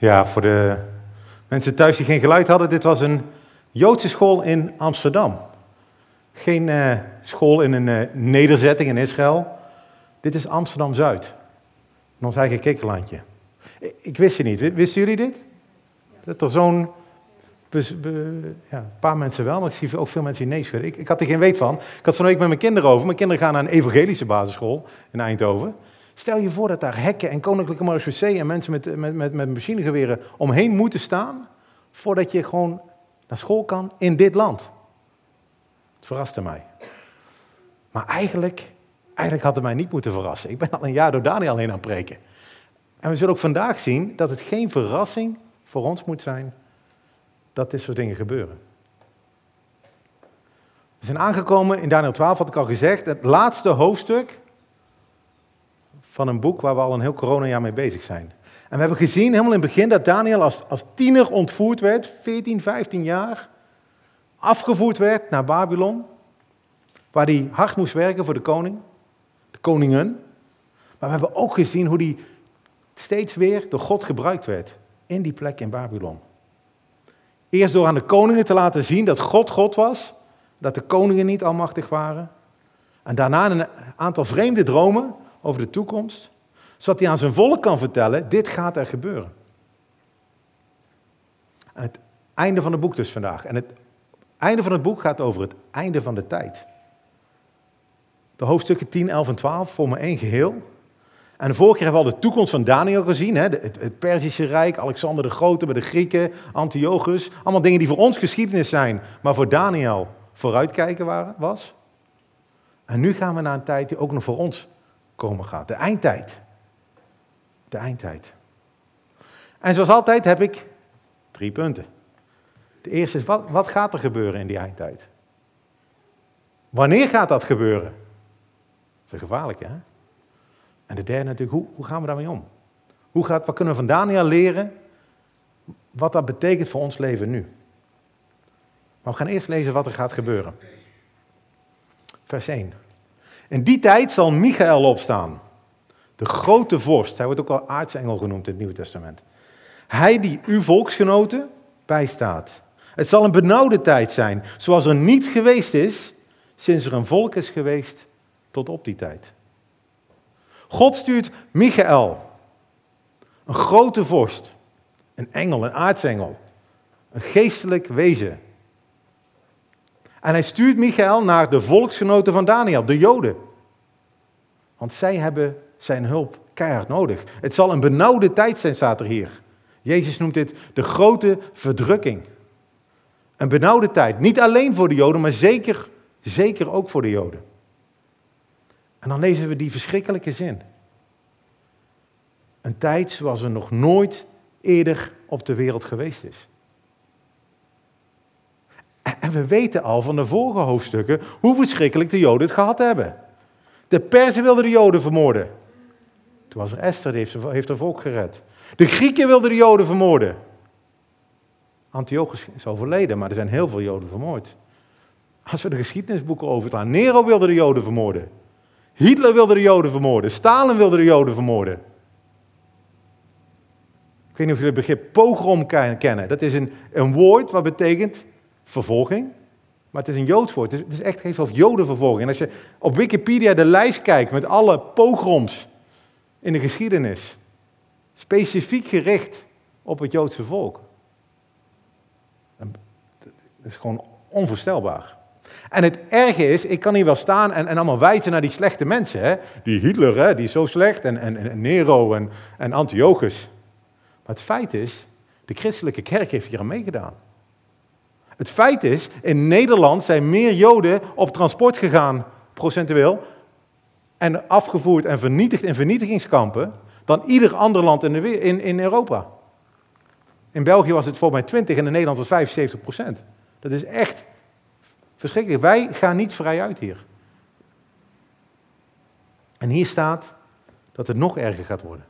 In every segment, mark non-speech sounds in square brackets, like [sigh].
Ja, voor de mensen thuis die geen geluid hadden, dit was een Joodse school in Amsterdam. Geen uh, school in een uh, nederzetting in Israël. Dit is Amsterdam-Zuid. Ons eigen kikkerlandje. Ik, wist het niet. Wisten jullie dit? Dat er zo'n... Een paar mensen wel, maar ik zie ook veel mensen die nee schudden. Ik, ik had er geen weet van. Ik had van week met mijn kinderen over. Mijn kinderen gaan naar een evangelische basisschool in Eindhoven. Stel je voor dat daar hekken en koninklijke marechaussee en mensen met, met, met, met machinegeweren omheen moeten staan, voordat je gewoon naar school kan in dit land. Het verraste mij. Maar eigenlijk, eigenlijk had het mij niet moeten verrassen. Ik ben al een jaar door Daniel heen aan het preken. En we zullen ook vandaag zien dat het geen verrassing voor ons moet zijn dat dit soort dingen gebeuren. We zijn aangekomen in Daniel 12, had ik al gezegd, het laatste hoofdstuk van een boek waar we al een heel coronajaar mee bezig zijn. En we hebben gezien helemaal in het begin dat Daniel als, als tiener ontvoerd werd, 14, 15 jaar, afgevoerd werd naar Babylon, waar hij hard moest werken voor de koning, de koningen. Maar we hebben ook gezien hoe hij steeds weer door God gebruikt werd in die plek in Babylon. Eerst door aan de koningen te laten zien dat God God was, dat de koningen niet almachtig waren. En daarna een aantal vreemde dromen over de toekomst, zodat hij aan zijn volk kan vertellen, dit gaat er gebeuren. En het einde van het boek dus vandaag. En het einde van het boek gaat over het einde van de tijd. De hoofdstukken 10, 11 en 12 vormen één geheel. En de vorige keer hebben we al de toekomst van Daniel gezien. Hè? Het, het Perzische Rijk, Alexander de Grote bij de Grieken, Antiochus. Allemaal dingen die voor ons geschiedenis zijn, maar voor Daniel vooruitkijken waren, was. En nu gaan we naar een tijd die ook nog voor ons komen gaat. De eindtijd. De eindtijd. En zoals altijd heb ik drie punten. De eerste is, wat, wat gaat er gebeuren in die eindtijd? Wanneer gaat dat gebeuren? Dat is gevaarlijk, hè? En de derde natuurlijk, hoe, hoe gaan we daarmee om? Hoe gaat, wat kunnen we van Daniel leren? Wat dat betekent voor ons leven nu. Maar we gaan eerst lezen wat er gaat gebeuren. Vers 1. In die tijd zal Michael opstaan, de grote vorst. Hij wordt ook al aartsengel genoemd in het Nieuwe Testament. Hij die uw volksgenoten bijstaat. Het zal een benauwde tijd zijn, zoals er niet geweest is sinds er een volk is geweest tot op die tijd. God stuurt Michael, een grote vorst, een engel, een aartsengel, een geestelijk wezen. En hij stuurt Michael naar de volksgenoten van Daniel, de Joden. Want zij hebben zijn hulp keihard nodig. Het zal een benauwde tijd zijn, staat er hier. Jezus noemt dit de grote verdrukking. Een benauwde tijd. Niet alleen voor de Joden, maar zeker, zeker ook voor de Joden. En dan lezen we die verschrikkelijke zin. Een tijd zoals er nog nooit eerder op de wereld geweest is. En we weten al van de vorige hoofdstukken hoe verschrikkelijk de Joden het gehad hebben. De Perzen wilden de Joden vermoorden. Toen was er Esther, die heeft, heeft haar volk gered. De Grieken wilden de Joden vermoorden. Antiochus is overleden, maar er zijn heel veel Joden vermoord. Als we de geschiedenisboeken overslaan. Nero wilde de Joden vermoorden. Hitler wilde de Joden vermoorden. Stalin wilde de Joden vermoorden. Ik weet niet of jullie het begrip pogrom kennen. Dat is een, een woord wat betekent vervolging. Maar het is een Joods woord. Het is echt geen over Jodenvervolging. En als je op Wikipedia de lijst kijkt met alle pogroms in de geschiedenis, specifiek gericht op het Joodse volk. Dat is gewoon onvoorstelbaar. En het erge is, ik kan hier wel staan en, en allemaal wijzen naar die slechte mensen. Hè? Die Hitler, hè? die is zo slecht, en, en, en Nero en, en Antiochus. Maar het feit is, de christelijke kerk heeft hier aan meegedaan. Het feit is, in Nederland zijn meer Joden op transport gegaan, procentueel, en afgevoerd en vernietigd in vernietigingskampen, dan ieder ander land in, in Europa. In België was het voor mij 20 en in Nederland was 75 procent. Dat is echt verschrikkelijk. Wij gaan niet vrij uit hier. En hier staat dat het nog erger gaat worden.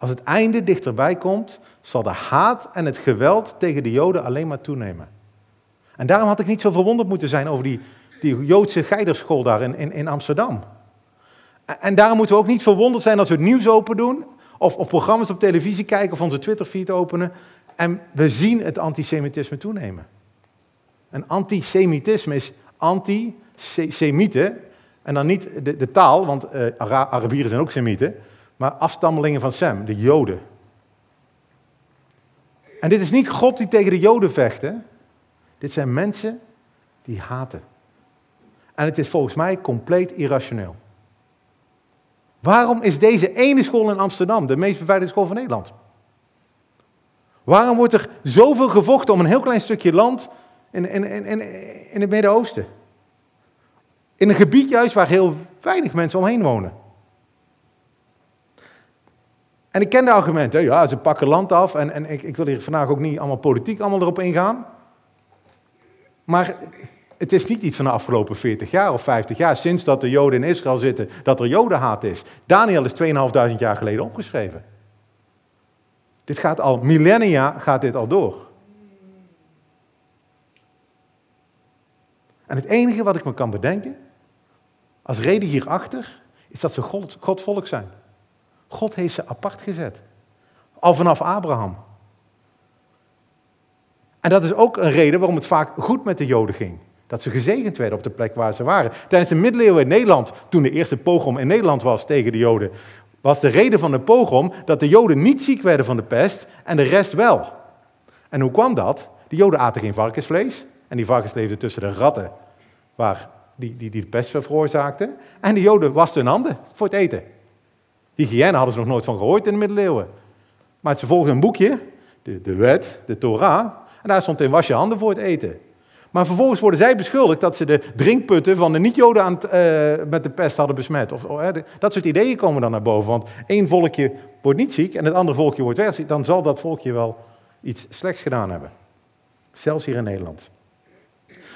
Als het einde dichterbij komt, zal de haat en het geweld tegen de Joden alleen maar toenemen. En daarom had ik niet zo verwonderd moeten zijn over die, die Joodse geiderschool daar in, in, Amsterdam. En daarom moeten we ook niet verwonderd zijn als we het nieuws open doen, of, of programma's op televisie kijken of onze Twitterfeed openen. En we zien het antisemitisme toenemen. En antisemitisme is anti-semieten. En dan niet de, de taal, want uh, Arabieren zijn ook semieten. Maar afstammelingen van Sem, de Joden. En dit is niet God die tegen de Joden vecht. Hè? Dit zijn mensen die haten. En het is volgens mij compleet irrationeel. Waarom is deze ene school in Amsterdam de meest beveiligde school van Nederland? Waarom wordt er zoveel gevochten om een heel klein stukje land in, in, het Midden-Oosten? In een gebied juist waar heel weinig mensen omheen wonen. En ik ken de argumenten, ja, ze pakken land af en, en ik, ik wil hier vandaag ook niet allemaal politiek allemaal erop ingaan. Maar het is niet iets van de afgelopen 40 jaar of 50 jaar, sinds dat de Joden in Israël zitten, dat er Jodenhaat is. Daniel is 2.500 jaar geleden opgeschreven. Dit gaat al millennia, gaat dit al door. En het enige wat ik me kan bedenken, als reden hierachter, is dat ze God, God volk zijn. God heeft ze apart gezet. Al vanaf Abraham. En dat is ook een reden waarom het vaak goed met de Joden ging. Dat ze gezegend werden op de plek waar ze waren. Tijdens de middeleeuwen in Nederland, toen de eerste pogrom in Nederland was tegen de Joden, was de reden van de pogrom dat de Joden niet ziek werden van de pest en de rest wel. En hoe kwam dat? De Joden aten geen varkensvlees en die varkens leefden tussen de ratten waar die, die, die de pest veroorzaakten. En de Joden wasten hun handen voor het eten. Hygiëne hadden ze nog nooit van gehoord in de middeleeuwen. Maar ze volgden een boekje, de, de wet, de Torah, en daar stond in was je handen voor het eten. Maar vervolgens worden zij beschuldigd dat ze de drinkputten van de niet-Joden uh, met de pest hadden besmet. Of, uh, dat soort ideeën komen dan naar boven. Want één volkje wordt niet ziek en het andere volkje wordt wel ziek. Dan zal dat volkje wel iets slechts gedaan hebben. Zelfs hier in Nederland.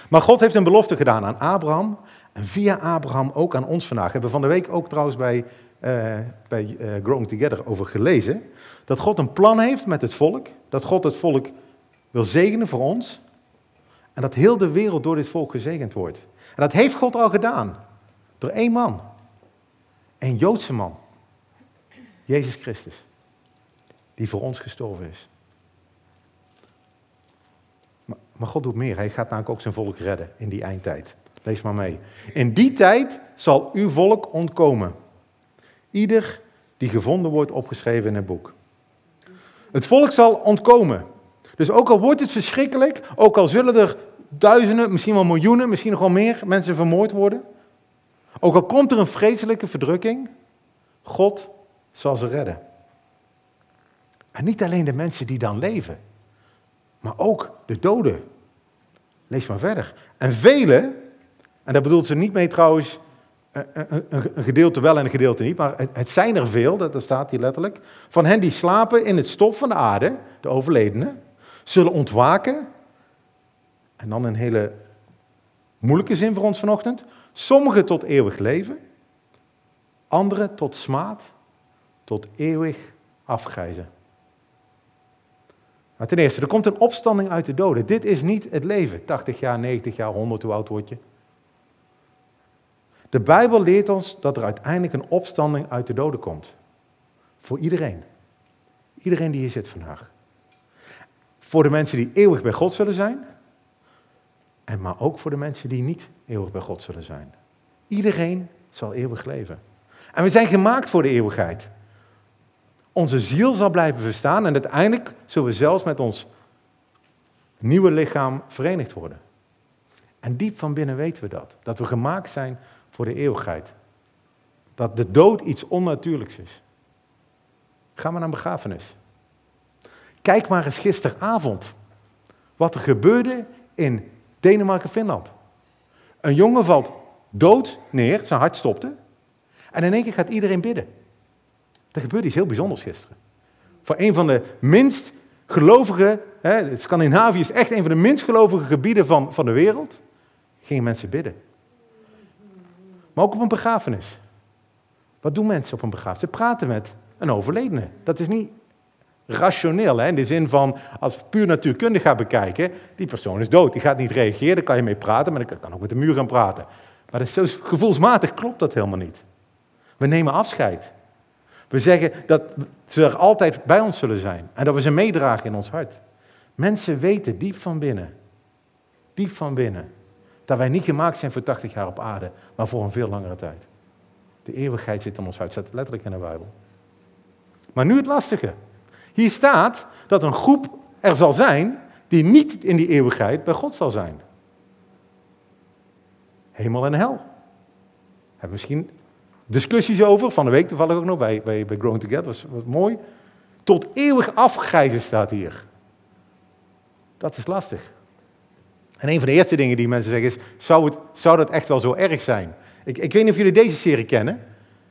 Maar God heeft een belofte gedaan aan Abraham. En via Abraham ook aan ons vandaag. Hebben we van de week ook trouwens bij, uh, bij Growing Together over gelezen. Dat God een plan heeft met het volk. Dat God het volk wil zegenen voor ons. En dat heel de wereld door dit volk gezegend wordt. En dat heeft God al gedaan. Door één man. Een Joodse man. Jezus Christus. Die voor ons gestorven is. Maar, maar God doet meer. Hij gaat namelijk ook zijn volk redden in die eindtijd. Lees maar mee. In die tijd zal uw volk ontkomen. Ieder die gevonden wordt opgeschreven in het boek. Het volk zal ontkomen. Dus ook al wordt het verschrikkelijk, ook al zullen er duizenden, misschien wel miljoenen, misschien nog wel meer mensen vermoord worden, ook al komt er een vreselijke verdrukking, God zal ze redden. En niet alleen de mensen die dan leven, maar ook de doden. Lees maar verder. En velen, en daar bedoelt ze niet mee trouwens een, gedeelte wel en een gedeelte niet, maar het, zijn er veel, dat, dat staat hier letterlijk, van hen die slapen in het stof van de aarde, de overledenen, zullen ontwaken. En dan een hele moeilijke zin voor ons vanochtend. Sommigen tot eeuwig leven, anderen tot smaad, tot eeuwig afgrijzen. Maar ten eerste, er komt een opstanding uit de doden. Dit is niet het leven. 80 jaar, 90 jaar, 100, hoe oud word je? De Bijbel leert ons dat er uiteindelijk een opstanding uit de doden komt. Voor iedereen. Iedereen die hier zit vandaag. Voor de mensen die eeuwig bij God zullen zijn. En maar ook voor de mensen die niet eeuwig bij God zullen zijn. Iedereen zal eeuwig leven. En we zijn gemaakt voor de eeuwigheid. Onze ziel zal blijven verstaan en uiteindelijk zullen we zelfs met ons nieuwe lichaam verenigd worden. En diep van binnen weten we dat. Dat we gemaakt zijn voor de eeuwigheid. Dat de dood iets onnatuurlijks is. Ga maar naar een begrafenis. Kijk maar eens gisteravond wat er gebeurde in Denemarken-Finland. Een jongen valt dood neer, zijn hart stopte. En in één keer gaat iedereen bidden. Er gebeurde iets heel bijzonders gisteren. Voor een van de minst gelovige, hè, Scandinavië is echt een van de minst gelovige gebieden van, van de wereld, gingen mensen bidden. Maar ook op een begrafenis. Wat doen mensen op een begrafenis? Ze praten met een overledene. Dat is niet rationeel. Hè? In de zin van, als puur natuurkundig gaat bekijken, die persoon is dood. Die gaat niet reageren, daar kan je mee praten, maar dan kan ook met de muur gaan praten. Maar gevoelsmatig klopt dat helemaal niet. We nemen afscheid. We zeggen dat ze er altijd bij ons zullen zijn en dat we ze meedragen in ons hart. Mensen weten diep van binnen, diep van binnen, dat wij niet gemaakt zijn voor 80 jaar op aarde, maar voor een veel langere tijd. De eeuwigheid zit in ons hart, staat letterlijk in de Bijbel. Maar nu het lastige. Hier staat dat een groep er zal zijn die niet in die eeuwigheid bij God zal zijn. Hemel en hel. Hebben we misschien discussies over, van de week toevallig ook nog bij, bij, Growing Together, was, was mooi. Tot eeuwig afgrijzen staat hier. Dat is lastig. En een van de eerste dingen die mensen zeggen is, zou, het, zou dat echt wel zo erg zijn? Ik, ik weet niet of jullie deze serie kennen,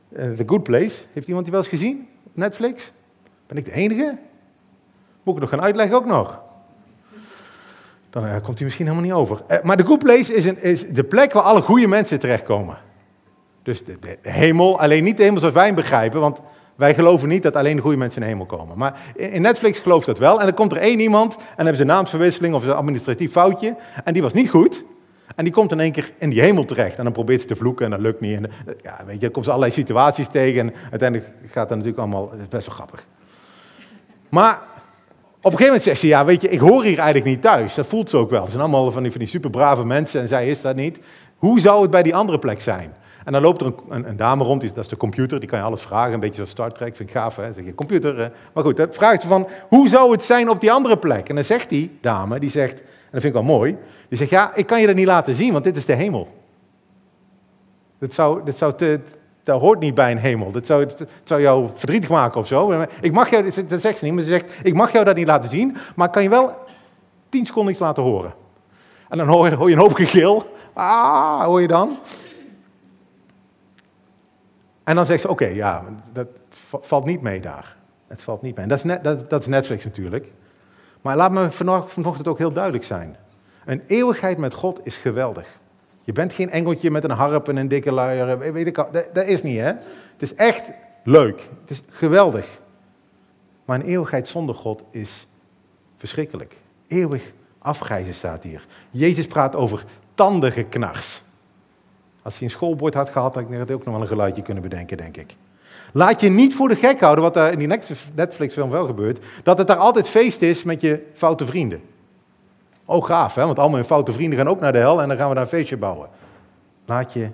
uh, The Good Place. Heeft iemand die wel eens gezien? Netflix? Ben ik de enige? Moet ik nog gaan uitleggen ook nog? Dan uh, komt hij misschien helemaal niet over. Uh, maar The Good Place is, een, is, de plek waar alle goede mensen terechtkomen. Dus de, hemel, alleen niet de hemel zoals wij hem begrijpen, want wij geloven niet dat alleen de goede mensen in de hemel komen. Maar in Netflix gelooft dat wel. En dan komt er één iemand en dan hebben ze een naamsverwisseling of een administratief foutje. En die was niet goed. En die komt in één keer in die hemel terecht. En dan probeert ze te vloeken en dat lukt niet. En ja, weet je, dan komt ze allerlei situaties tegen. En uiteindelijk gaat dat natuurlijk allemaal, best wel grappig. Maar op een gegeven moment zegt ze, ja, weet je, ik hoor hier eigenlijk niet thuis. Dat voelt ze ook wel. Ze zijn allemaal van die, van die superbrave mensen en zij is dat niet. Hoe zou het bij die andere plek zijn? En dan loopt er een, een, dame rond, dat is de computer, die kan je alles vragen. Een beetje zoals Star Trek, vind ik gaaf, hè? zeg je, computer. Maar goed, dan vraagt ze van, hoe zou het zijn op die andere plek? En dan zegt die dame, die zegt, en dat vind ik wel mooi, die zegt, ja, ik kan je dat niet laten zien, want dit is de hemel. Dit zou, dit zou dat hoort niet bij een hemel. Dat zou, dat zou jou verdrietig maken of zo. Ik mag jou, dat zegt ze niet, maar ze zegt, ik mag jou dat niet laten zien, maar ik kan je wel tien seconden iets laten horen. En dan hoor je, hoor je een hoop gegil. Ah, hoor je dan? En dan zegt ze, oké, ja, dat valt niet mee daar. Het valt niet mee. Dat is, net, dat, Netflix natuurlijk. Maar laat me vanochtend ook heel duidelijk zijn. Een eeuwigheid met God is geweldig. Je bent geen engeltje met een harp en een dikke luier, weet ik. Dat, dat is niet, hè? Het is echt leuk. Het is geweldig. Maar een eeuwigheid zonder God is verschrikkelijk. Eeuwig afgrijzen staat hier. Jezus praat over tandige-knars. Als hij een schoolbord had gehad, had ik ook nog wel een geluidje kunnen bedenken, denk ik. Laat je niet voor de gek houden, wat daar in die Netflix-film wel gebeurt, dat het daar altijd feest is met je foute vrienden. Oh, gaaf, hè? want al mijn foute vrienden gaan ook naar de hel en dan gaan we daar een feestje bouwen. Laat je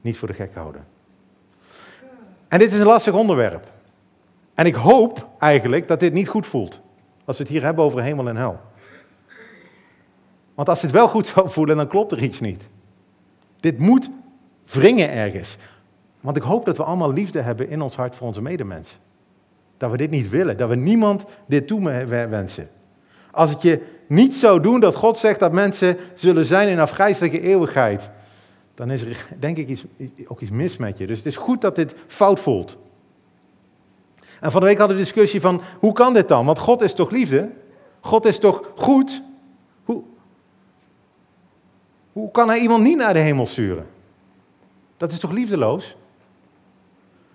niet voor de gek houden. En dit is een lastig onderwerp. En ik hoop eigenlijk dat dit niet goed voelt. Als we het hier hebben over hemel en hel. Want als het wel goed zou voelen, dan klopt er iets niet. Dit moet wringen ergens. Want ik hoop dat we allemaal liefde hebben in ons hart voor onze medemens. Dat we dit niet willen, dat we niemand dit toe wensen. Als het je niet zou doen dat God zegt dat mensen zullen zijn in afgrijzelijke eeuwigheid, dan is er denk ik ook iets mis met je. Dus het is goed dat dit fout voelt. En van de week hadden we de discussie van, hoe kan dit dan? Want God is toch liefde? God is toch goed? Hoe, hoe kan hij iemand niet naar de hemel sturen? Dat is toch liefdeloos?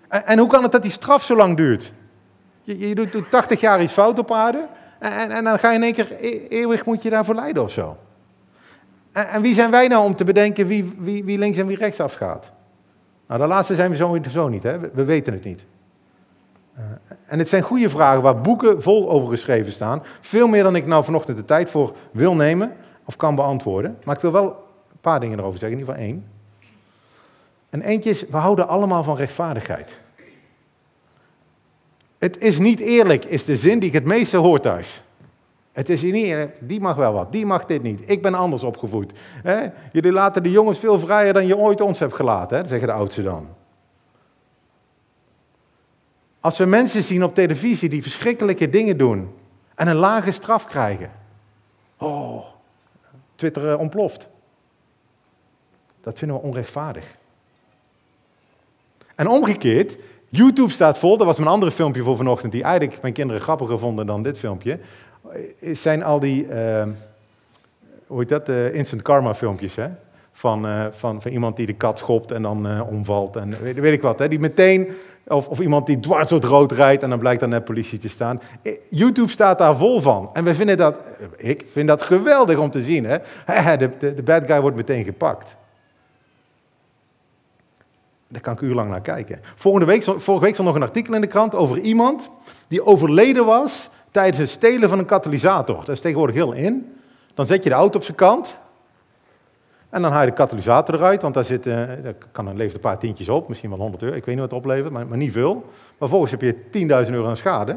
En, en hoe kan het dat die straf zo lang duurt? Je, je doet 80 jaar iets fout op aarde en, en, dan ga je in één keer e-, eeuwig moet je daarvoor lijden of zo. En, en, wie zijn wij nou om te bedenken wie, wie, wie links en wie rechts afgaat? Nou, de laatste zijn we sowieso niet, hè? We, weten het niet. Uh, en het zijn goede vragen waar boeken vol over geschreven staan. Veel meer dan ik nou vanochtend de tijd voor wil nemen of kan beantwoorden. Maar ik wil wel een paar dingen erover zeggen, in ieder geval één. En eentje we houden allemaal van rechtvaardigheid. Het is niet eerlijk, is de zin die ik het meeste hoor thuis. Het is niet eerlijk, die mag wel wat, die mag dit niet. Ik ben anders opgevoed. Jullie laten de jongens veel vrijer dan je ooit ons hebt gelaten, zeggen de oudsten dan. Als we mensen zien op televisie die verschrikkelijke dingen doen en een lage straf krijgen. Oh, Twitter eh, ontploft. Dat vinden we onrechtvaardig. En omgekeerd, YouTube staat vol, dat was mijn andere filmpje voor vanochtend, die eigenlijk mijn kinderen grappiger vonden dan dit filmpje. Zijn al die, uh, hoe heet dat, uh, instant karma filmpjes, hè? Van, uh, van, van iemand die de kat schopt en dan omvalt en weet, ik wat. Hè? Die meteen, of, of iemand die dwars door het rood rijdt en dan blijkt dan net politie te staan. YouTube staat daar vol van. En we vinden dat, ik vind dat geweldig om te zien. Hè? [laughs] De, de bad guy wordt meteen gepakt. Daar kan ik urenlang naar kijken. Volgende week, vorige week stond nog een artikel in de krant over iemand die overleden was tijdens het stelen van een katalysator. Dat is tegenwoordig heel in. Dan zet je de auto op zijn kant en dan haal je de katalysator eruit, want daar, zit, uh, daar kan een, levert een paar tientjes op, misschien wel 100 euro, ik weet niet wat het oplevert, maar, maar niet veel. Maar vervolgens heb je 10.000 euro aan schade.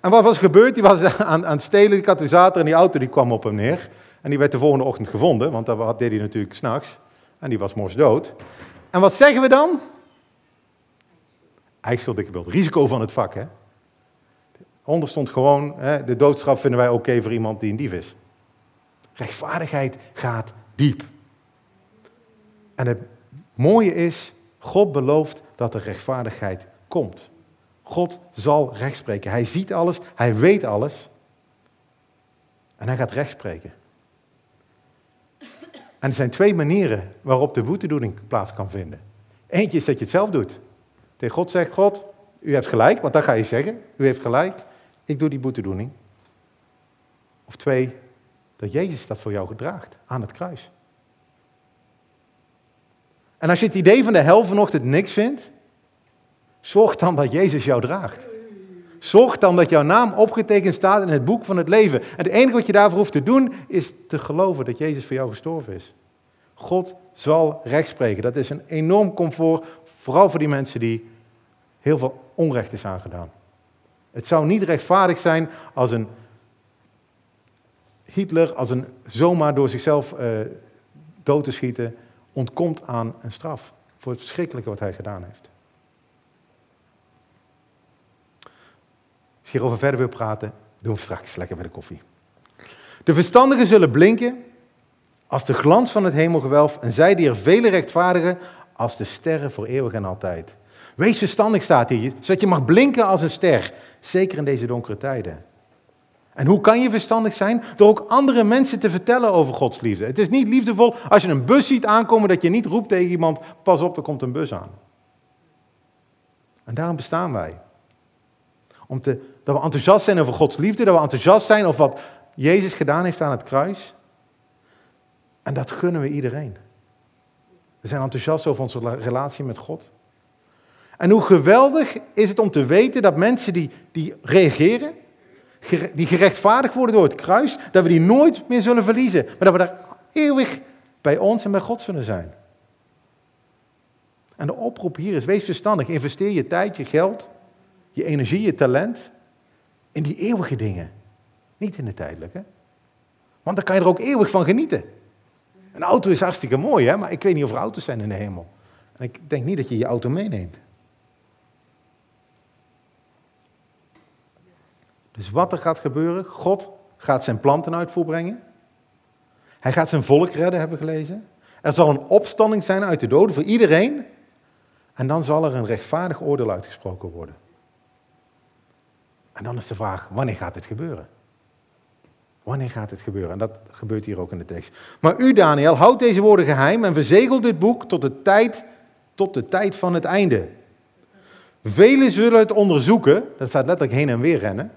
En wat was gebeurd? Die was [laughs] aan, aan het stelen, de katalysator, en die auto die kwam op hem neer. En die werd de volgende ochtend gevonden, want dat deed hij natuurlijk s'nachts. En die was mors dood. En wat zeggen we dan? Eigen beeld. Risico van het vak, hè? Onder stond gewoon, hè, de doodstraf vinden wij oké voor iemand die een dief is. Rechtvaardigheid gaat diep. En het mooie is, God belooft dat er rechtvaardigheid komt. God zal recht spreken. Hij ziet alles, hij weet alles. En hij gaat recht spreken. En er zijn twee manieren waarop de boetedoening plaats kan vinden. Eentje is dat je het zelf doet. Tegen God zegt, God, u hebt gelijk, want dat ga je zeggen. U heeft gelijk, ik doe die boetedoening. Of twee, dat Jezus dat voor jou gedraagt aan het kruis. En als je het idee van de hel vanochtend niks vindt, zorg dan dat Jezus jou draagt. Zorg dan dat jouw naam opgetekend staat in het boek van het leven. En het enige wat je daarvoor hoeft te doen, is te geloven dat Jezus voor jou gestorven is. God zal recht spreken. Dat is een enorm comfort, vooral voor die mensen die heel veel onrecht is aangedaan. Het zou niet rechtvaardig zijn als een Hitler, als een zomaar door zichzelf uh, dood te schieten, ontkomt aan een straf voor het verschrikkelijke wat hij gedaan heeft. Je hierover verder wil praten, doen we straks lekker bij de koffie. De verstandigen zullen blinken als de glans van het hemelgewelf en zij die er vele rechtvaardigen als de sterren voor eeuwig en altijd. Wees verstandig staat hier, zodat je mag blinken als een ster, zeker in deze donkere tijden. En hoe kan je verstandig zijn? Door ook andere mensen te vertellen over Gods liefde. Het is niet liefdevol als je een bus ziet aankomen dat je niet roept tegen iemand, pas op, er komt een bus aan. En daarom bestaan wij. Om te, dat we enthousiast zijn over Gods liefde, dat we enthousiast zijn over wat Jezus gedaan heeft aan het kruis. En dat gunnen we iedereen. We zijn enthousiast over onze relatie met God. En hoe geweldig is het om te weten dat mensen die, die reageren, die gerechtvaardigd worden door het kruis, dat we die nooit meer zullen verliezen. Maar dat we daar eeuwig bij ons en bij God zullen zijn. En de oproep hier is, wees verstandig. Investeer je tijd, je geld, je energie, je talent in die eeuwige dingen. Niet in de tijdelijke. Want dan kan je er ook eeuwig van genieten. Een auto is hartstikke mooi, hè? maar ik weet niet of er auto's zijn in de hemel. En ik denk niet dat je je auto meeneemt. Dus wat er gaat gebeuren, God gaat zijn plan ten uitvoer brengen. Hij gaat zijn volk redden, hebben we gelezen. Er zal een opstanding zijn uit de doden voor iedereen. En dan zal er een rechtvaardig oordeel uitgesproken worden. En dan is de vraag, wanneer gaat dit gebeuren? Wanneer gaat dit gebeuren? En dat gebeurt hier ook in de tekst. Maar u, Daniel, houdt deze woorden geheim en verzegelt dit boek tot de tijd, tot de tijd van het einde. Velen zullen het onderzoeken, dat staat letterlijk heen en weer rennen.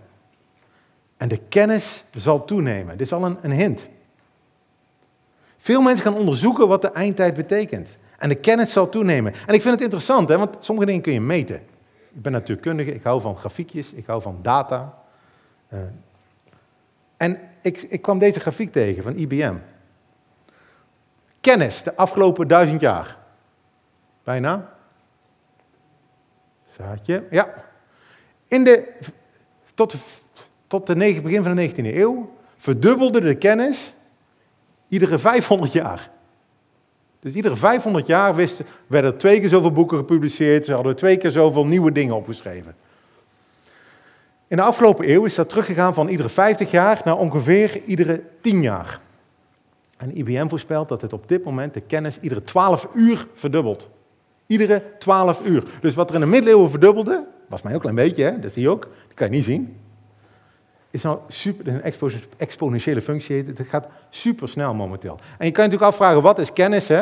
En de kennis zal toenemen. Dit is al een, een hint. Veel mensen gaan onderzoeken wat de eindtijd betekent. En de kennis zal toenemen. En ik vind het interessant, hè, want sommige dingen kun je meten. Ik ben natuurkundige, ik hou van grafiekjes, ik hou van data. Uh, en ik, ik kwam deze grafiek tegen van IBM. Kennis de afgelopen duizend jaar. Bijna. Zaadje, ja. In de, tot tot de begin van de 19e eeuw verdubbelde de kennis iedere 500 jaar. Dus iedere 500 jaar werden er twee keer zoveel boeken gepubliceerd, ze hadden twee keer zoveel nieuwe dingen opgeschreven. In de afgelopen eeuw is dat teruggegaan van iedere 50 jaar naar ongeveer iedere 10 jaar. En IBM voorspelt dat het op dit moment de kennis iedere 12 uur verdubbelt. Iedere 12 uur. Dus wat er in de middeleeuwen verdubbelde, was mij ook een klein beetje, hè? dat zie je ook, dat kan je niet zien is nou super, een exponentiële functie. Het gaat super snel momenteel. En je kan je natuurlijk afvragen, wat is kennis? Hè?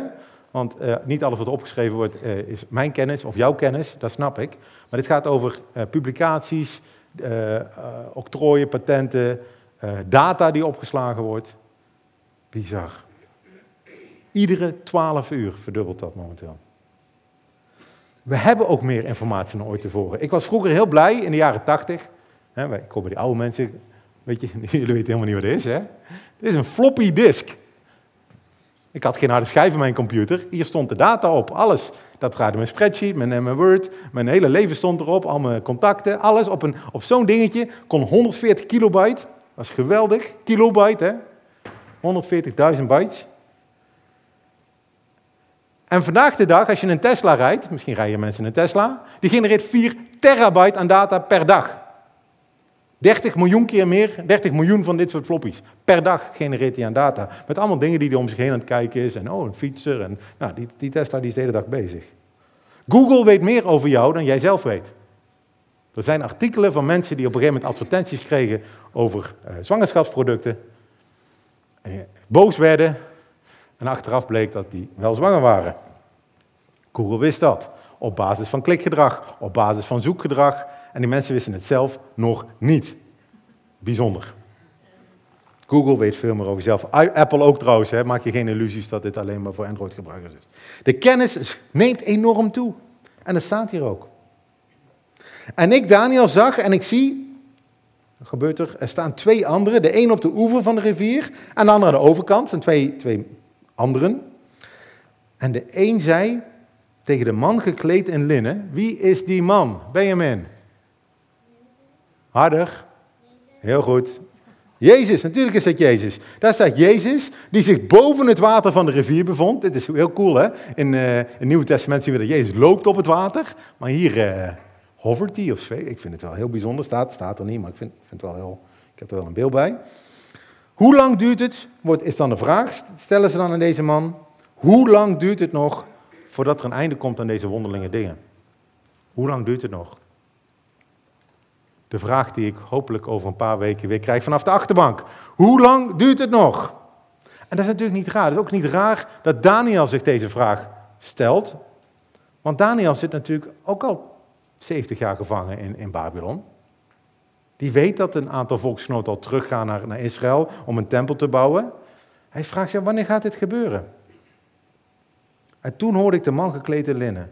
Want uh, niet alles wat opgeschreven wordt uh, is mijn kennis of jouw kennis, dat snap ik. Maar dit gaat over uh, publicaties, octrooien, patenten, data die opgeslagen wordt. Bizar. Iedere twaalf uur verdubbelt dat momenteel. We hebben ook meer informatie dan ooit tevoren. Ik was vroeger heel blij in de jaren tachtig. Ik kom bij die oude mensen. Weet je, [laughs] jullie weten helemaal niet wat het is, hè? Dit is een floppy disk. Ik had geen harde schijf in mijn computer. Hier stond de data op, alles. Dat draaide mijn spreadsheet, mijn, mijn Word, mijn hele leven stond erop, al mijn contacten, alles. Op, een, op zo'n dingetje kon 140 kilobyte. Dat was geweldig. Kilobyte, hè? 140.000 bytes. En vandaag de dag, als je een Tesla rijdt, misschien rijden mensen een Tesla, die genereert 4 terabyte aan data per dag. 30 miljoen keer meer, 30 miljoen van dit soort floppies. Per dag genereert hij aan data. Met allemaal dingen die hij om zich heen aan het kijken is. En oh, een fietser. En, nou, die, die Tesla die is de hele dag bezig. Google weet meer over jou dan jij zelf weet. Er zijn artikelen van mensen die op een gegeven moment advertenties kregen over uh, zwangerschapsproducten. En boos werden. En achteraf bleek dat die wel zwanger waren. Google wist dat. Op basis van klikgedrag, op basis van zoekgedrag. En die mensen wisten het zelf nog niet. Bijzonder. Google weet veel meer over zelf. Apple ook trouwens, hè. maak je geen illusies dat dit alleen maar voor Android-gebruikers is. De kennis neemt enorm toe. En dat staat hier ook. En ik, Daniel, zag en ik zie, gebeurt er? Er staan twee anderen, de een op de oever van de rivier en de andere aan de overkant, zijn twee, twee anderen. En de een zei tegen de man gekleed in linnen, wie is die man? Benjamin. Harder. Heel goed. Jezus, natuurlijk is dat Jezus. Daar staat Jezus, die zich boven het water van de rivier bevond. Dit is heel cool, hè? In, uh, in het Nieuwe Testament zien we dat Jezus loopt op het water. Maar hier uh, hovert hij of zweeft. Ik vind het wel heel bijzonder. Staat, staat er niet, maar ik vind, vind het wel heel, ik heb er wel een beeld bij. Hoe lang duurt het, is dan de vraag, stellen ze dan aan deze man. Hoe lang duurt het nog voordat er een einde komt aan deze wonderlinge dingen? Hoe lang duurt het nog? De vraag die ik hopelijk over een paar weken weer krijg vanaf de achterbank. Hoe lang duurt het nog? En dat is natuurlijk niet raar. Het is ook niet raar dat Daniel zich deze vraag stelt. Want Daniel zit natuurlijk ook al 70 jaar gevangen in, in Babylon. Die weet dat een aantal volksgenoten al teruggaan naar, naar Israël om een tempel te bouwen. Hij vraagt zich, wanneer gaat dit gebeuren? En toen hoorde ik de man gekleed in linnen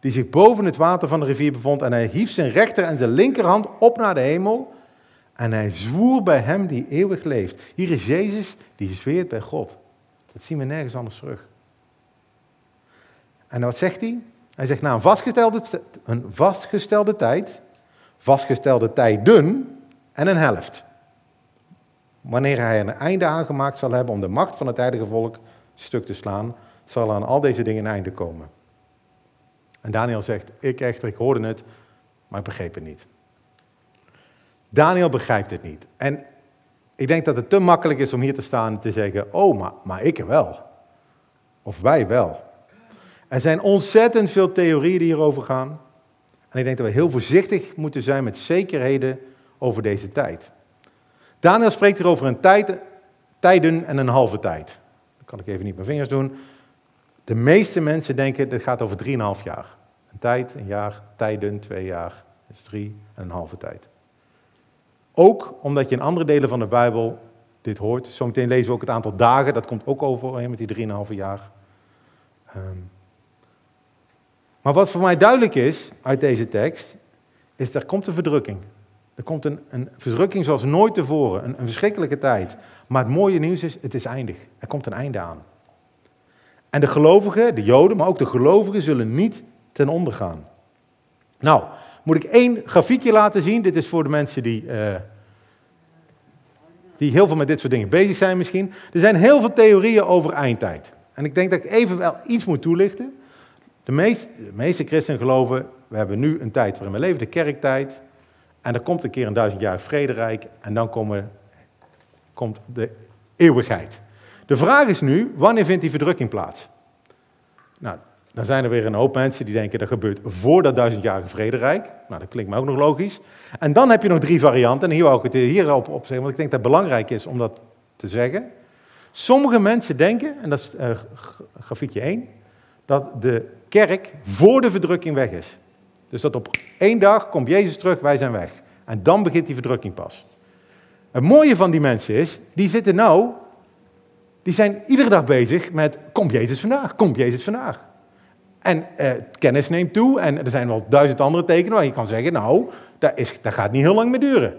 die zich boven het water van de rivier bevond. En hij hief zijn rechter en zijn linkerhand op naar de hemel. En hij zwoer bij hem die eeuwig leeft. Hier is Jezus die zweert bij God. Dat zien we nergens anders terug. En wat zegt hij? Hij zegt na een vastgestelde, een vastgestelde tijd, vastgestelde tijden en een helft. Wanneer hij een einde aangemaakt zal hebben om de macht van het tijdige volk stuk te slaan, zal aan al deze dingen een einde komen. En Daniel zegt, ik echter, ik hoorde het, maar ik begreep het niet. Daniel begrijpt het niet. En ik denk dat het te makkelijk is om hier te staan en te zeggen, oh, maar, ik wel. Of wij wel. Er zijn ontzettend veel theorieën die hierover gaan. En ik denk dat we heel voorzichtig moeten zijn met zekerheden over deze tijd. Daniel spreekt hier over een tijd, tijden en een halve tijd. Dat kan ik even niet mijn vingers doen. De meeste mensen denken, dit gaat over 3,5 jaar. Een tijd, een jaar, tijden, twee jaar, is drie en een halve tijd. Ook omdat je in andere delen van de Bijbel dit hoort. Zometeen lezen we ook het aantal dagen, dat komt ook overeen met die 3,5 jaar. Um, maar wat voor mij duidelijk is uit deze tekst, is er komt een verdrukking. Er komt een, een verdrukking zoals nooit tevoren, een verschrikkelijke tijd. Maar het mooie nieuws is, het is eindig. Er komt een einde aan. En de gelovigen, de Joden, maar ook de gelovigen zullen niet ten onder gaan. Nou, moet ik één grafiekje laten zien. Dit is voor de mensen die, uh, die heel veel met dit soort dingen bezig zijn misschien. Er zijn heel veel theorieën over eindtijd. En ik denk dat ik even wel iets moet toelichten. De meeste, de meeste christenen geloven, we hebben nu een tijd waarin we leven, de kerktijd. En er komt een keer een duizendjarig vrederijk en dan komen, komt de eeuwigheid. De vraag is nu, wanneer vindt die verdrukking plaats? Nou, dan zijn er weer een hoop mensen die denken dat gebeurt voor dat duizendjarige vrederijk. Nou, dat klinkt me ook nog logisch. En dan heb je nog drie varianten, en hier wou ik het hierop op zeggen, want ik denk dat het belangrijk is om dat te zeggen. Sommige mensen denken, en dat is uh, grafiekje 1, dat de kerk voor de verdrukking weg is. Dus dat op één dag komt Jezus terug, wij zijn weg. En dan begint die verdrukking pas. Het mooie van die mensen is, die zitten nou die zijn iedere dag bezig met, komt Jezus vandaag, komt Jezus vandaag. En eh, kennis neemt toe en er zijn wel duizend andere tekenen waar je kan zeggen, nou, dat, is, gaat niet heel lang meer duren.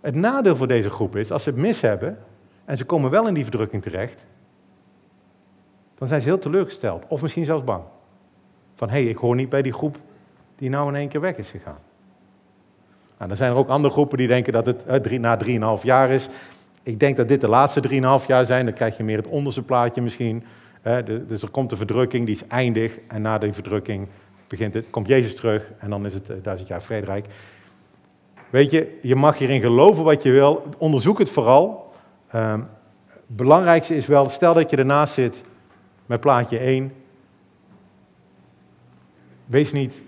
Het nadeel voor deze groep is, als ze het mis hebben en ze komen wel in die verdrukking terecht, dan zijn ze heel teleurgesteld of misschien zelfs bang. Van hé, hey, ik hoor niet bij die groep die nou in één keer weg is gegaan. Nou, dan zijn er ook andere groepen die denken dat het eh, drie, na 3,5 jaar is. Ik denk dat dit de laatste 3,5 jaar zijn. Dan krijg je meer het onderste plaatje misschien. dus er komt de verdrukking, die is eindig. En na die verdrukking begint het, komt Jezus terug en dan is het uh, duizend jaar vrederijk. Weet je, je mag hierin geloven wat je wil. Onderzoek het vooral. Ehm, het belangrijkste is wel, stel dat je ernaast zit met plaatje 1. Wees niet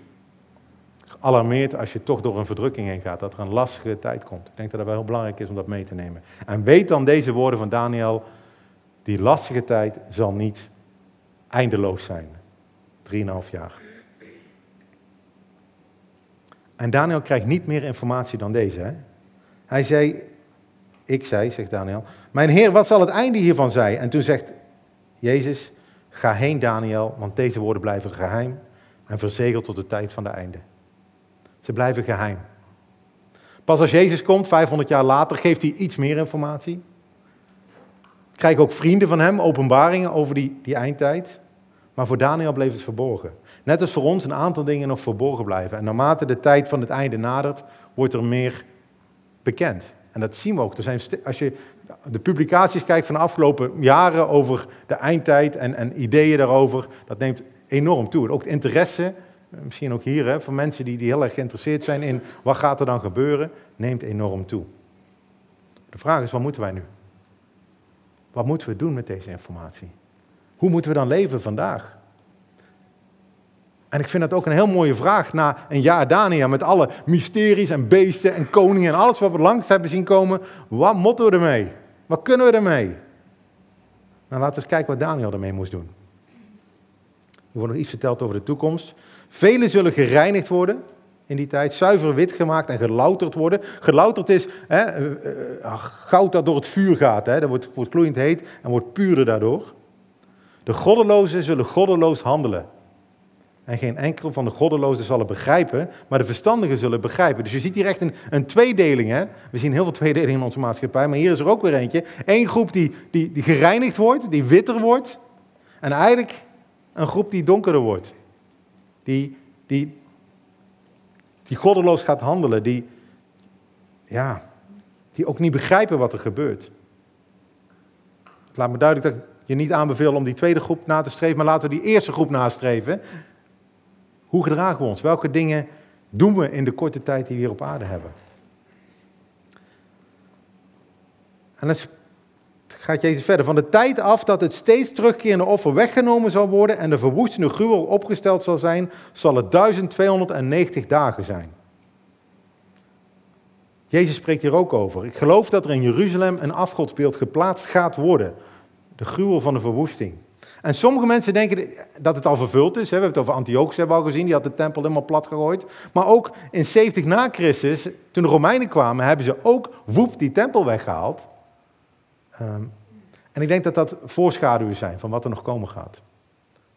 gealarmeerd als je toch door een verdrukking heen gaat, dat er een lastige tijd komt. Ik denk dat het wel heel belangrijk is om dat mee te nemen. En weet dan deze woorden van Daniel, die lastige tijd zal niet eindeloos zijn. Drieënhalf jaar. En Daniel krijgt niet meer informatie dan deze. Hè? Hij zei, ik zei, zegt Daniel, mijn heer, wat zal het einde hiervan zijn? En toen zegt Jezus, ga heen Daniel, want deze woorden blijven geheim en verzegeld tot de tijd van de einde. Ze blijven geheim. Pas als Jezus komt, 500 jaar later, geeft hij iets meer informatie. Krijgen ook vrienden van hem openbaringen over die, die eindtijd. Maar voor Daniel bleef het verborgen. Net als voor ons een aantal dingen nog verborgen blijven. En naarmate de tijd van het einde nadert, wordt er meer bekend. En dat zien we ook. Er zijn als je de publicaties kijkt van de afgelopen jaren over de eindtijd en, en ideeën daarover, dat neemt enorm toe. Ook het interesse misschien ook hier, hè, voor mensen die, die heel erg geïnteresseerd zijn in wat gaat er dan gebeuren, neemt enorm toe. De vraag is, wat moeten wij nu? Wat moeten we doen met deze informatie? Hoe moeten we dan leven vandaag? En ik vind dat ook een heel mooie vraag na een jaar Daniel met alle mysteries en beesten en koningen en alles wat we langs hebben zien komen. Wat moeten we ermee? Wat kunnen we ermee? Nou, laten we eens kijken wat Daniel ermee moest doen. Er wordt nog iets verteld over de toekomst. Velen zullen gereinigd worden in die tijd, zuiver wit gemaakt en gelouterd worden. Gelouterd is hè, eh, eh, goud dat door het vuur gaat. Hè. Dat wordt, wordt gloeiend heet en wordt puurder daardoor. De goddelozen zullen goddeloos handelen. En geen enkel van de goddelozen zal het begrijpen, maar de verstandigen zullen begrijpen. Dus je ziet hier echt een, een tweedeling. Hè? We zien heel veel tweedelingen in onze maatschappij, maar hier is er ook weer eentje. Eén groep die, die, die gereinigd wordt, die witter wordt. En eigenlijk een groep die donkerder wordt die, die, die goddeloos gaat handelen, die, ja, die ook niet begrijpen wat er gebeurt. Laat me duidelijk dat ik je niet aanbeveel om die tweede groep na te streven, maar laten we die eerste groep nastreven. Hoe gedragen we ons? Welke dingen doen we in de korte tijd die we hier op aarde hebben? En dat is gaat Jezus verder. Van de tijd af dat het steeds terugkerende offer weggenomen zal worden en de verwoestende gruwel opgesteld zal zijn, zal het 1290 dagen zijn. Jezus spreekt hier ook over. Ik geloof dat er in Jeruzalem een afgodsbeeld geplaatst gaat worden. De gruwel van de verwoesting. En sommige mensen denken dat het al vervuld is. We hebben het over Antiochus hebben we al gezien, die had de tempel helemaal plat gegooid. Maar ook in 70 na Christus, toen de Romeinen kwamen, hebben ze ook woep die tempel weggehaald. Ehm, en ik denk dat dat voorschaduwen zijn van wat er nog komen gaat.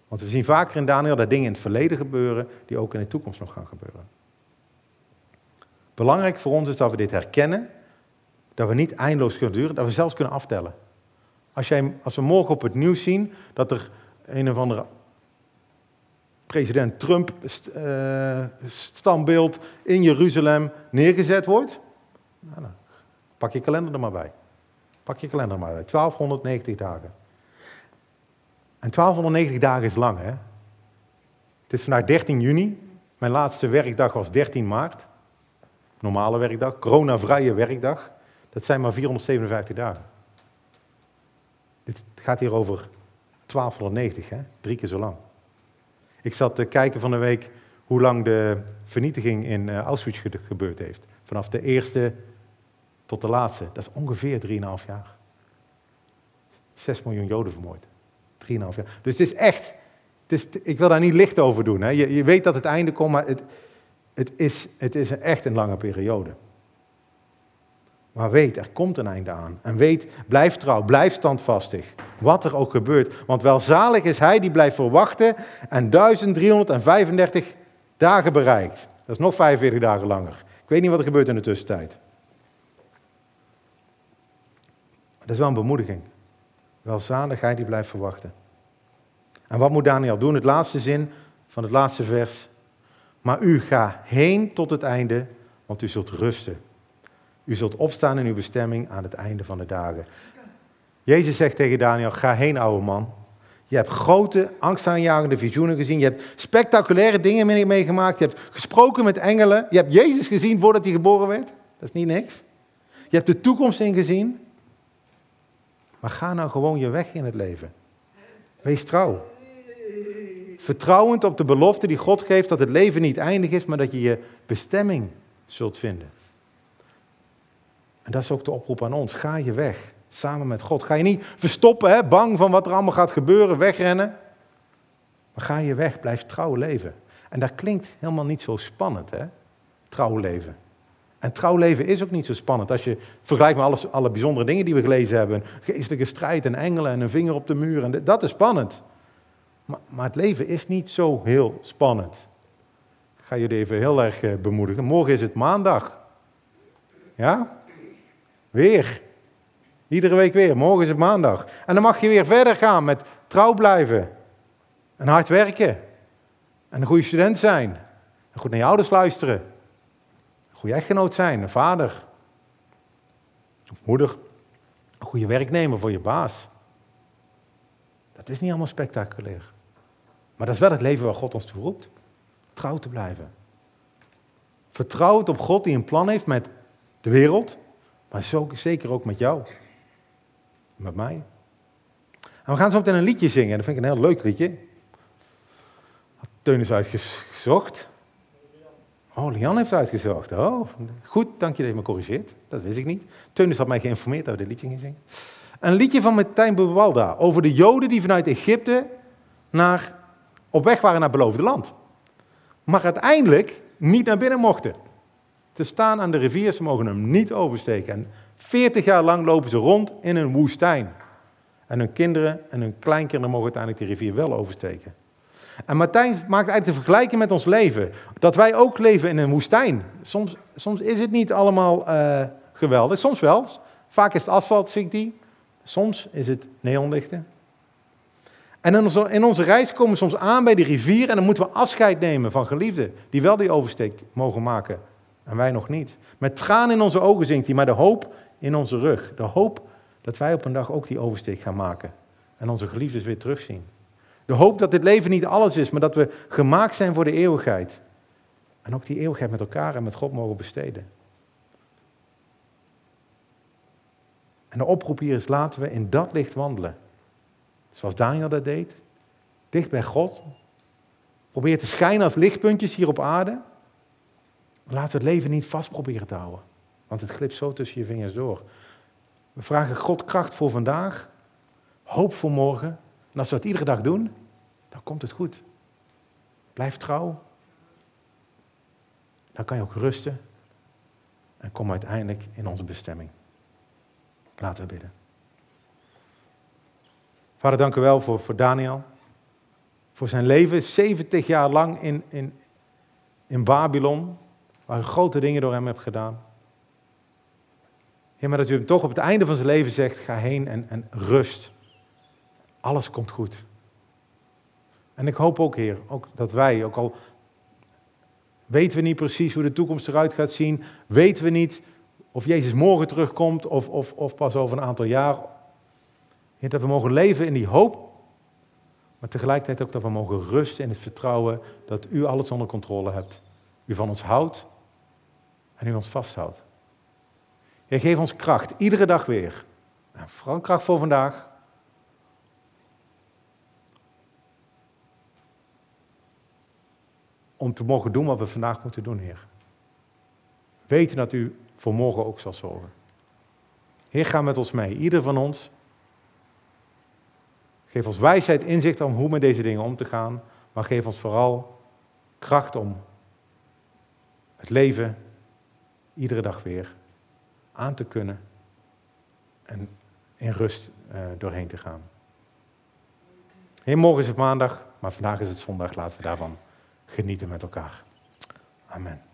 Want we zien vaker in Daniel dat dingen in het verleden gebeuren die ook in de toekomst nog gaan gebeuren. Belangrijk voor ons is dat we dit herkennen, dat we niet eindeloos kunnen duren, dat we zelfs kunnen aftellen. Als, jij, als we morgen op het nieuws zien dat er een of andere president Trump uh, standbeeld in Jeruzalem neergezet wordt, nou, pak je kalender er maar bij. Pak je kalender maar uit. 1290 dagen. En 1290 dagen is lang, hè? Het is vandaag 13 juni. Mijn laatste werkdag was 13 maart. Normale werkdag, coronavrije werkdag. Dat zijn maar 457 dagen. Dit gaat hier over 1290, hè? Drie keer zo lang. Ik zat te kijken van de week hoe lang de vernietiging in eh, Auschwitz gebeurd heeft. Vanaf de eerste tot de laatste. Dat is ongeveer 3,5 jaar. 6 miljoen Joden vermoord. 3,5 jaar. Dus het is echt, het is, ik wil daar niet licht over doen. Hè. Je, je weet dat het einde komt, maar het, het, is, het is echt een lange periode. Maar weet, er komt een einde aan. En weet, blijf trouw, blijf standvastig. Wat er ook gebeurt. Want welzalig is hij die blijft verwachten en 1335 dagen bereikt. Dat is nog 45 dagen langer. Ik weet niet wat er gebeurt in de tussentijd. Dat is wel een bemoediging. Welzalig hij die blijft verwachten. En wat moet Daniel doen? Het laatste zin van het laatste vers. Maar u ga heen tot het einde, want u zult rusten. U zult opstaan in uw bestemming aan het einde van de dagen. Jezus zegt tegen Daniel, ga heen oude man. Je hebt grote, angstaanjagende visioenen gezien. Je hebt spectaculaire dingen meegemaakt. Je hebt gesproken met engelen. Je hebt Jezus gezien voordat hij geboren werd. Dat is niet niks. Je hebt de toekomst ingezien. Maar ga nou gewoon je weg in het leven. Wees trouw. Vertrouwend op de belofte die God geeft dat het leven niet eindig is, maar dat je je bestemming zult vinden. En dat is ook de oproep aan ons. Ga je weg, samen met God. Ga je niet verstoppen, hè, bang van wat er allemaal gaat gebeuren, wegrennen. Maar ga je weg, blijf trouw leven. En dat klinkt helemaal niet zo spannend, hè? Trouw leven. En trouw leven is ook niet zo spannend. Als je vergelijkt met alles, alle bijzondere dingen die we gelezen hebben. Geestelijke strijd en engelen en een vinger op de muur. En dat is spannend. Maar, maar het leven is niet zo heel spannend. Ik ga jullie even heel erg eh, bemoedigen. Morgen is het maandag. Ja? Weer. Iedere week weer. Morgen is het maandag. En dan mag je weer verder gaan met trouw blijven. En hard werken. En een goede student zijn. En goed naar je ouders luisteren. Goede echtgenoot zijn. Een vader. Of moeder. Een goede werknemer voor je baas. Dat is niet allemaal spectaculair. Maar dat is wel het leven waar God ons toe roept. Trouw te blijven. Vertrouwd op God die een plan heeft met de wereld, maar zeker ook met jou. Met mij. En we gaan zo meteen een liedje zingen. Dat vind ik een heel leuk liedje. Teun is uitgezocht. Oh, Lian heeft uitgezocht. Oh, goed, dank je dat je me corrigeert. Dat wist ik niet. Teun had mij geïnformeerd dat we dit liedje gingen zingen. Een liedje van Martijn Bewalda over de Joden die vanuit Egypte naar, op weg waren naar het beloofde land. Maar uiteindelijk niet naar binnen mochten te staan aan de rivier. Ze mogen hem niet oversteken. En 40 jaar lang lopen ze rond in een woestijn. En hun kinderen en hun kleinkinderen mogen uiteindelijk de rivier wel oversteken. En Martijn maakt eigenlijk de vergelijking met ons leven. Dat wij ook leven in een woestijn. Soms, soms is het niet allemaal uh, geweldig, soms wel. Vaak is het asfalt, zinkt die. Soms is het neonlichten. En in onze, onze reis komen we soms aan bij die rivier en dan moeten we afscheid nemen van geliefden die wel die oversteek mogen maken en wij nog niet. Met traan in onze ogen zingt hij, maar de hoop in onze rug. De hoop dat wij op een dag ook die oversteek gaan maken. En onze geliefdes weer terugzien. De hoop dat dit leven niet alles is, maar dat we gemaakt zijn voor de eeuwigheid. En ook die eeuwigheid met elkaar en met God mogen besteden. En de oproep hier is: laten we in dat licht wandelen. Zoals Daniel dat deed. Dicht bij God. Probeer te schijnen als lichtpuntjes hier op aarde. Laten we het leven niet vast proberen te houden. Want het glipt zo tussen je vingers door. We vragen God kracht voor vandaag, hoop voor morgen. En als we dat iedere dag doen, dan komt het goed. Blijf trouw. Dan kan je ook rusten. En kom uiteindelijk in onze bestemming. Laten we bidden. Vader, dank u wel voor, voor Daniel. Voor zijn leven, 70 jaar lang in, in, in Babylon waar u grote dingen door hem hebt gedaan. Heer, maar dat u hem toch op het einde van zijn leven zegt, ga heen en, en rust. Alles komt goed. En ik hoop ook, Heer, ook dat wij, ook al weten we niet precies hoe de toekomst eruit gaat zien, weten we niet of Jezus morgen terugkomt of, of, of pas over een aantal jaar. Dat we mogen leven in die hoop, maar tegelijkertijd ook dat we mogen rusten in het vertrouwen dat u alles onder controle hebt. U van ons houdt en u ons vasthoudt. Heer, geef ons kracht, iedere dag weer. En vooral kracht voor vandaag. Om te mogen doen wat we vandaag moeten doen, Heer. Weten dat u voor morgen ook zal zorgen. Heer, ga met ons mee, ieder van ons. Geef ons wijsheid, inzicht om hoe met deze dingen om te gaan. Maar geef ons vooral kracht om het leven iedere dag weer aan te kunnen en in rust uh, doorheen te gaan. Heer, morgen is het maandag, maar vandaag is het zondag. Laten we daarvan genieten met elkaar. Amen.